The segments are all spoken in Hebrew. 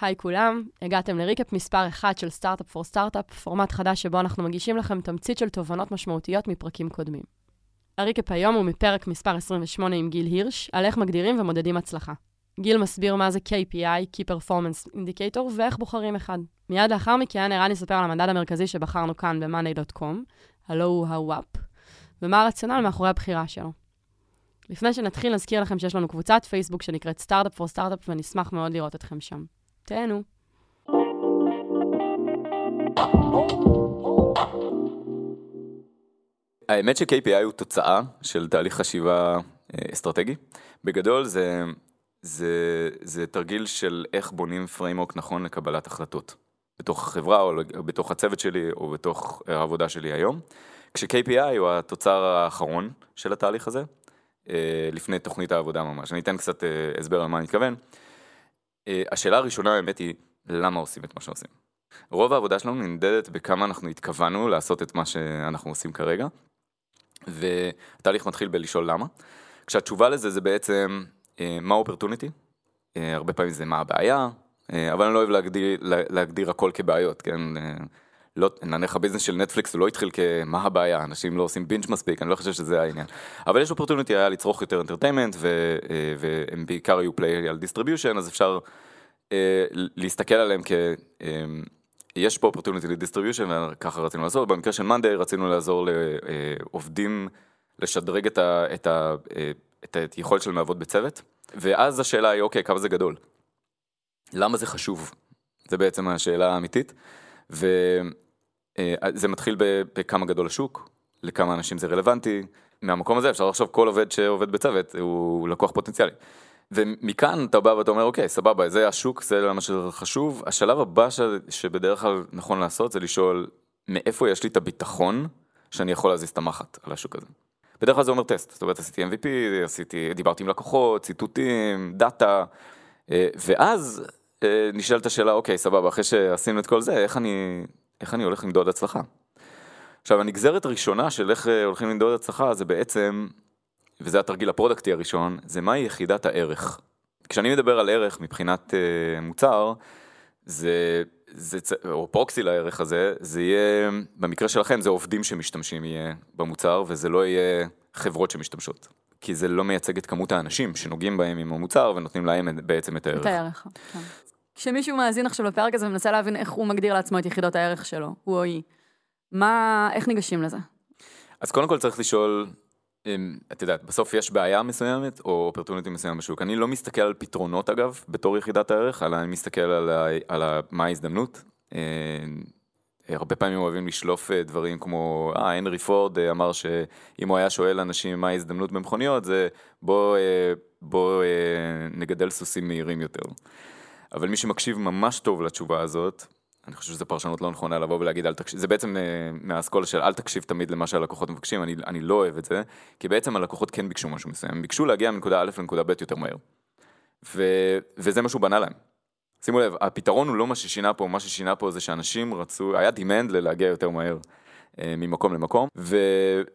היי כולם, הגעתם ל recap מספר 1 של Startup for Startup, פורמט חדש שבו אנחנו מגישים לכם תמצית של תובנות משמעותיות מפרקים קודמים. ה recap היום הוא מפרק מספר 28 עם גיל הירש, על איך מגדירים ומודדים הצלחה. גיל מסביר מה זה KPI, Key Performance Indicator, ואיך בוחרים אחד. מיד לאחר מכן ערן יספר על המדד המרכזי שבחרנו כאן ב-monday.com, הלוא הוא ה WAP, ומה הרציונל מאחורי הבחירה שלו. לפני שנתחיל, נזכיר לכם שיש לנו קבוצת פייסבוק שנקראת Startup for Startup, ונשמח מאוד לראות אתכם שם. תהנו. האמת ש-KPI הוא תוצאה של תהליך חשיבה אה, אסטרטגי. בגדול זה, זה, זה תרגיל של איך בונים framework נכון לקבלת החלטות. בתוך החברה או בתוך הצוות שלי או בתוך העבודה שלי היום. כש-KPI הוא התוצר האחרון של התהליך הזה, אה, לפני תוכנית העבודה ממש. אני אתן קצת אה, הסבר על מה אני מתכוון. השאלה הראשונה האמת היא, למה עושים את מה שעושים? רוב העבודה שלנו נמדדת בכמה אנחנו התכוונו לעשות את מה שאנחנו עושים כרגע, והתהליך מתחיל בלשאול למה. כשהתשובה לזה זה בעצם אה, מה אופרטוניטי, אה, הרבה פעמים זה מה הבעיה, אה, אבל אני לא אוהב להגדיר, להגדיר הכל כבעיות, כן? לא, נניח הביזנס של נטפליקס הוא לא התחיל כמה הבעיה, אנשים לא עושים בינג' מספיק, אני לא חושב שזה העניין. אבל יש opportunity היה לצרוך יותר entertainment, והם בעיקר היו play על distribution, אז אפשר להסתכל עליהם כ... יש פה opportunity ל distribution וככה רצינו לעשות, במקרה של monday רצינו לעזור לעובדים לשדרג את, ה, את, ה, את היכולת שלהם לעבוד בצוות, ואז השאלה היא אוקיי, כמה זה גדול? למה זה חשוב? זה בעצם השאלה האמיתית, וזה מתחיל בכמה גדול השוק, לכמה אנשים זה רלוונטי, מהמקום הזה אפשר לחשוב כל עובד שעובד בצוות הוא לקוח פוטנציאלי. ומכאן אתה בא ואתה אומר אוקיי סבבה זה השוק זה למה שחשוב השלב הבא ש... שבדרך כלל נכון לעשות זה לשאול מאיפה יש לי את הביטחון שאני יכול להזיז את המחט על השוק הזה. בדרך כלל זה אומר טסט זאת אומרת עשיתי MVP עשיתי דיברתי עם לקוחות ציטוטים דאטה אה, ואז אה, נשאלת השאלה אוקיי סבבה אחרי שעשינו את כל זה איך אני איך אני הולך למדוד הצלחה. עכשיו הנגזרת הראשונה של איך אה, הולכים למדוד הצלחה זה בעצם וזה התרגיל הפרודקטי הראשון, זה מהי יחידת הערך. כשאני מדבר על ערך מבחינת uh, מוצר, זה, זה, או פרוקסי לערך הזה, זה יהיה, במקרה שלכם זה עובדים שמשתמשים יהיה במוצר, וזה לא יהיה חברות שמשתמשות. כי זה לא מייצג את כמות האנשים שנוגעים בהם עם המוצר ונותנים להם בעצם את הערך. את הערך, כן. כשמישהו מאזין עכשיו לפרק הזה ומנסה להבין איך הוא מגדיר לעצמו את יחידות הערך שלו, הוא או היא, מה, איך ניגשים לזה? אז קודם כל צריך לשאול את יודעת, בסוף יש בעיה מסוימת או אופרטוניטי מסוים בשוק. אני לא מסתכל על פתרונות אגב, בתור יחידת הערך, אלא אני מסתכל על, ה, על ה, מה ההזדמנות. אה, הרבה פעמים אוהבים לשלוף אה, דברים כמו, אה, הנרי פורד אה, אמר שאם הוא היה שואל אנשים מה ההזדמנות במכוניות, זה בוא, בוא נגדל סוסים מהירים יותר. אבל מי שמקשיב ממש טוב לתשובה הזאת, אני חושב שזו פרשנות לא נכונה לבוא ולהגיד אל תקשיב, זה בעצם אה, מהאסכולה של אל תקשיב תמיד למה שהלקוחות מבקשים, אני, אני לא אוהב את זה, כי בעצם הלקוחות כן ביקשו משהו מסוים, הם ביקשו להגיע מנקודה א' לנקודה ב' יותר מהר. ו, וזה מה שהוא בנה להם. שימו לב, הפתרון הוא לא מה ששינה פה, מה ששינה פה זה שאנשים רצו, היה demand ללהגיע יותר מהר. אה, ממקום למקום, ו,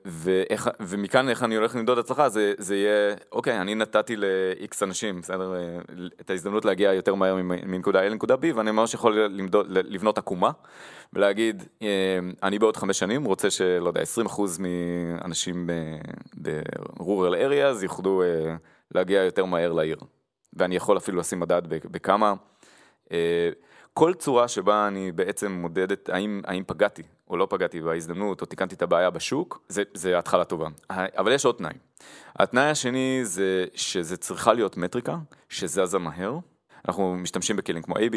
ואיך, ומכאן איך אני הולך למדוד הצלחה, זה, זה יהיה, אוקיי, אני נתתי ל-X אנשים, בסדר, אה, את ההזדמנות להגיע יותר מהר מנקודה A לנקודה B, ואני ממש יכול למדוד, לבנות עקומה, ולהגיד, אה, אני בעוד חמש שנים רוצה שלא יודע, 20% מאנשים ב-rural areas יוכלו להגיע יותר מהר לעיר, ואני יכול אפילו לשים מדד בכמה. כל צורה שבה אני בעצם מודדת האם, האם פגעתי או לא פגעתי בהזדמנות או תיקנתי את הבעיה בשוק, זה, זה התחלה טובה. אבל יש עוד תנאי. התנאי השני זה שזה צריכה להיות מטריקה שזזה מהר. אנחנו משתמשים בכלים כמו AB,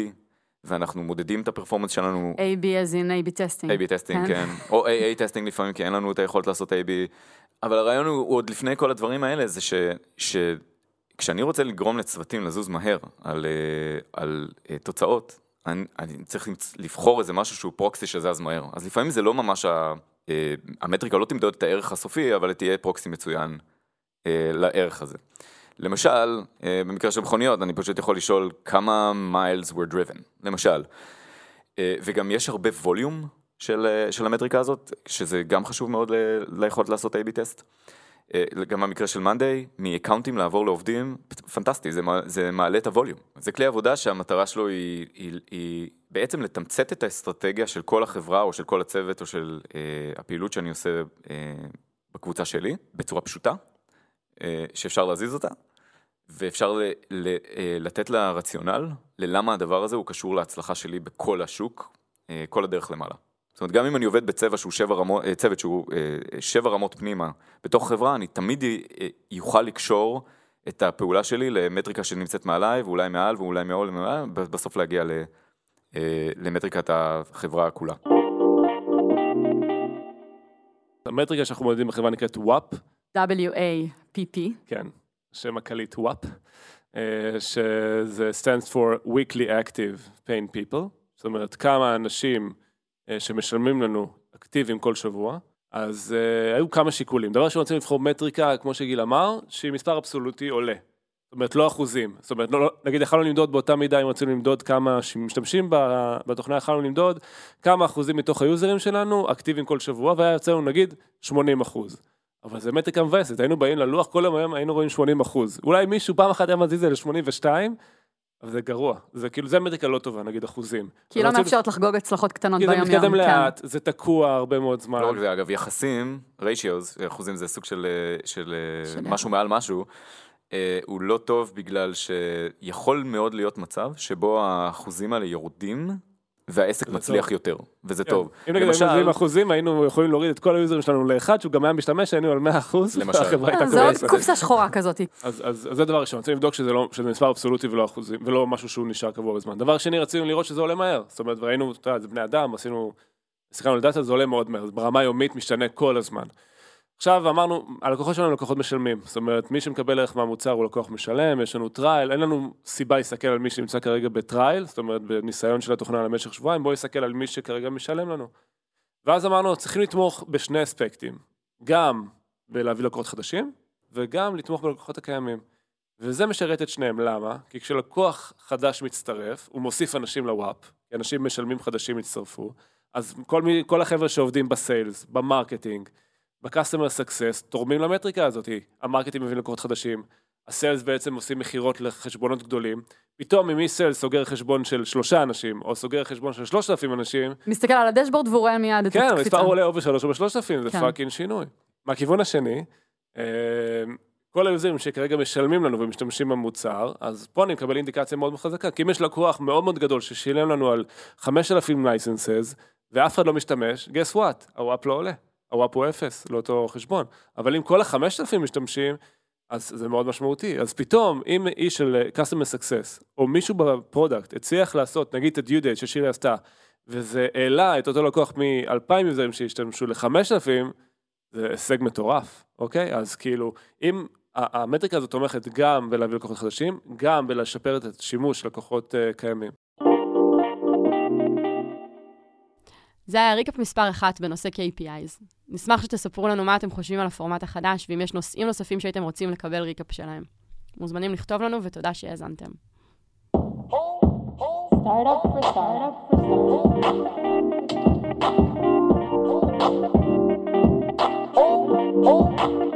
ואנחנו מודדים את ה performance שלנו. AB as in AB testing. AB testing, כן. או AA testing לפעמים, כי אין לנו את היכולת לעשות AB. אבל הרעיון הוא, הוא עוד לפני כל הדברים האלה, זה ש... ש... כשאני רוצה לגרום לצוותים לזוז מהר על, אה, על, על תוצאות, אני, אני צריך לבחור איזה משהו שהוא פרוקסי שזז מהר. אז לפעמים זה לא ממש, ה, אה, המטריקה לא תמדוד את הערך הסופי, אבל תהיה פרוקסי מצוין אה, לערך הזה. למשל, אה, במקרה של מכוניות, אני פשוט יכול לשאול כמה מיילס were driven, למשל. אה, וגם יש הרבה ווליום של, אה, של המטריקה הזאת, שזה גם חשוב מאוד ל, ליכולת לעשות A-B טסט. גם המקרה של מאנדיי, מאקאונטים לעבור לעובדים, פנטסטי, זה, זה מעלה את הווליום. זה כלי עבודה שהמטרה שלו היא, היא, היא בעצם לתמצת את האסטרטגיה של כל החברה או של כל הצוות או של אה, הפעילות שאני עושה אה, בקבוצה שלי, בצורה פשוטה, אה, שאפשר להזיז אותה, ואפשר ל, ל, אה, לתת לה רציונל ללמה הדבר הזה הוא קשור להצלחה שלי בכל השוק, אה, כל הדרך למעלה. זאת אומרת, גם אם אני עובד בצבע שהוא שבע רמות, אה, צוות שהוא אה, שבע רמות פנימה בתוך חברה, אני תמיד יוכל לקשור את הפעולה שלי למטריקה שנמצאת מעליי, ואולי מעל, ואולי מעול, בסוף להגיע למטריקת החברה כולה. המטריקה שאנחנו מודדים בחברה נקראת WAP. W-A-P-P. כן, שם הקליט WAP, שזה stands for Weekly Active Pain People, זאת אומרת כמה אנשים אה, שמשלמים לנו אקטיביים כל שבוע, אז uh, היו כמה שיקולים. דבר ראשון, רצינו לבחור מטריקה, כמו שגיל אמר, שהיא מספר אבסולוטי עולה. זאת אומרת, לא אחוזים. זאת אומרת, לא, לא נגיד, יכלנו למדוד באותה מידה, אם רצינו למדוד כמה שמשתמשים בתוכנה, יכלנו למדוד כמה אחוזים מתוך היוזרים שלנו אקטיביים כל שבוע, והיה יוצא לנו נגיד 80 אחוז. אבל זה מטריקה מבאסת, היינו באים ללוח, כל היום היינו רואים 80 אחוז. אולי מישהו פעם אחת היה מזיז את זה ל-82, אבל זה גרוע, זה כאילו, זה מטריקה לא טובה, נגיד אחוזים. כי היא לא מאפשרת לחגוג הצלחות קטנות ביום יום. כי זה מתקדם לאט, זה תקוע הרבה מאוד זמן. לא רק זה, אגב, יחסים, ratios, אחוזים זה סוג של, של, של משהו מעל משהו, אה, הוא לא טוב בגלל שיכול מאוד להיות מצב שבו האחוזים האלה יורדים והעסק מצליח טוב. יותר, וזה כן. טוב. אם נגיד למשל... היינו אחוזים, היינו יכולים להוריד את כל היוזרים שלנו לאחד, שהוא גם היה משתמש, היינו על 100 אחוז, למשל. אה, זה עוד קופסה שחורה כזאת. אז, אז, אז זה דבר ראשון, רצינו לבדוק שזה, לא, שזה מספר אבסולוטי ולא אחוזים, ולא משהו שהוא נשאר קבוע בזמן. דבר שני, רצינו לראות שזה עולה מהר. זאת אומרת, ראינו, אתה יודע, זה בני אדם, עשינו, שיחקנו על דאטה, זה עולה מאוד מהר, ברמה יומית משתנה כל הזמן. עכשיו אמרנו, הלקוחות שלנו הם לקוחות משלמים, זאת אומרת, מי שמקבל ערך מהמוצר הוא לקוח משלם, יש לנו trial, אין לנו סיבה להסתכל על מי שנמצא כרגע ב trial, זאת אומרת, בניסיון של התוכנה למשך שבועיים, בואו נסתכל על מי שכרגע משלם לנו. ואז אמרנו, צריכים לתמוך בשני אספקטים, גם בלהביא לקוחות חדשים, וגם לתמוך בלקוחות הקיימים. וזה משרת את שניהם, למה? כי כשלקוח חדש מצטרף, הוא מוסיף אנשים ל-WAP, אנשים משלמים חדשים יצטרפו, אז כל, כל החבר'ה שעובדים ב-sales, ב-marketing, ב-customer success תורמים למטריקה הזאת, ה-marketing מביאים לקוחות חדשים, ה-sales בעצם עושים מכירות לחשבונות גדולים, פתאום אם sales סוגר חשבון של שלושה אנשים, או סוגר חשבון של שלושת אלפים אנשים, מסתכל על ה-dashboard והוא רואה מיד את כן, הקפיצה. כן, המספר עולה או בשלוש או בשלושת אלפים, זה כן. fucking שינוי. מהכיוון השני, אה, כל היוזרים שכרגע משלמים לנו ומשתמשים במוצר, אז פה אני מקבל אינדיקציה מאוד חזקה, כי אם יש לקוח מאוד מאוד גדול ששילם לנו על 5,000 licenses, ואף אחד לא משתמש, guess what, ה-WAP לא עולה. ה-WAP הוא אפס לאותו חשבון. אבל אם כל החמשת אלפים משתמשים, אז זה מאוד משמעותי. אז פתאום, אם איש של customer success, או מישהו ב-product הצליח לעשות, נגיד את ה-due date ששירי עשתה, וזה העלה את אותו לקוח מ-2,000 יוזרים שהשתמשו ל-5,000, זה הישג מטורף, אוקיי? אז כאילו, אם המטריקה הזאת תומכת גם בלהביא לקוחות חדשים, גם בלשפר את השימוש של לקוחות uh, קיימים. זה היה ריקאפ מספר אחת בנושא KPIs. נשמח שתספרו לנו מה אתם חושבים על הפורמט החדש, ואם יש נושאים נוספים שהייתם רוצים לקבל ריקאפ שלהם. מוזמנים לכתוב לנו, ותודה שהאזנתם. Startup. Oh, oh.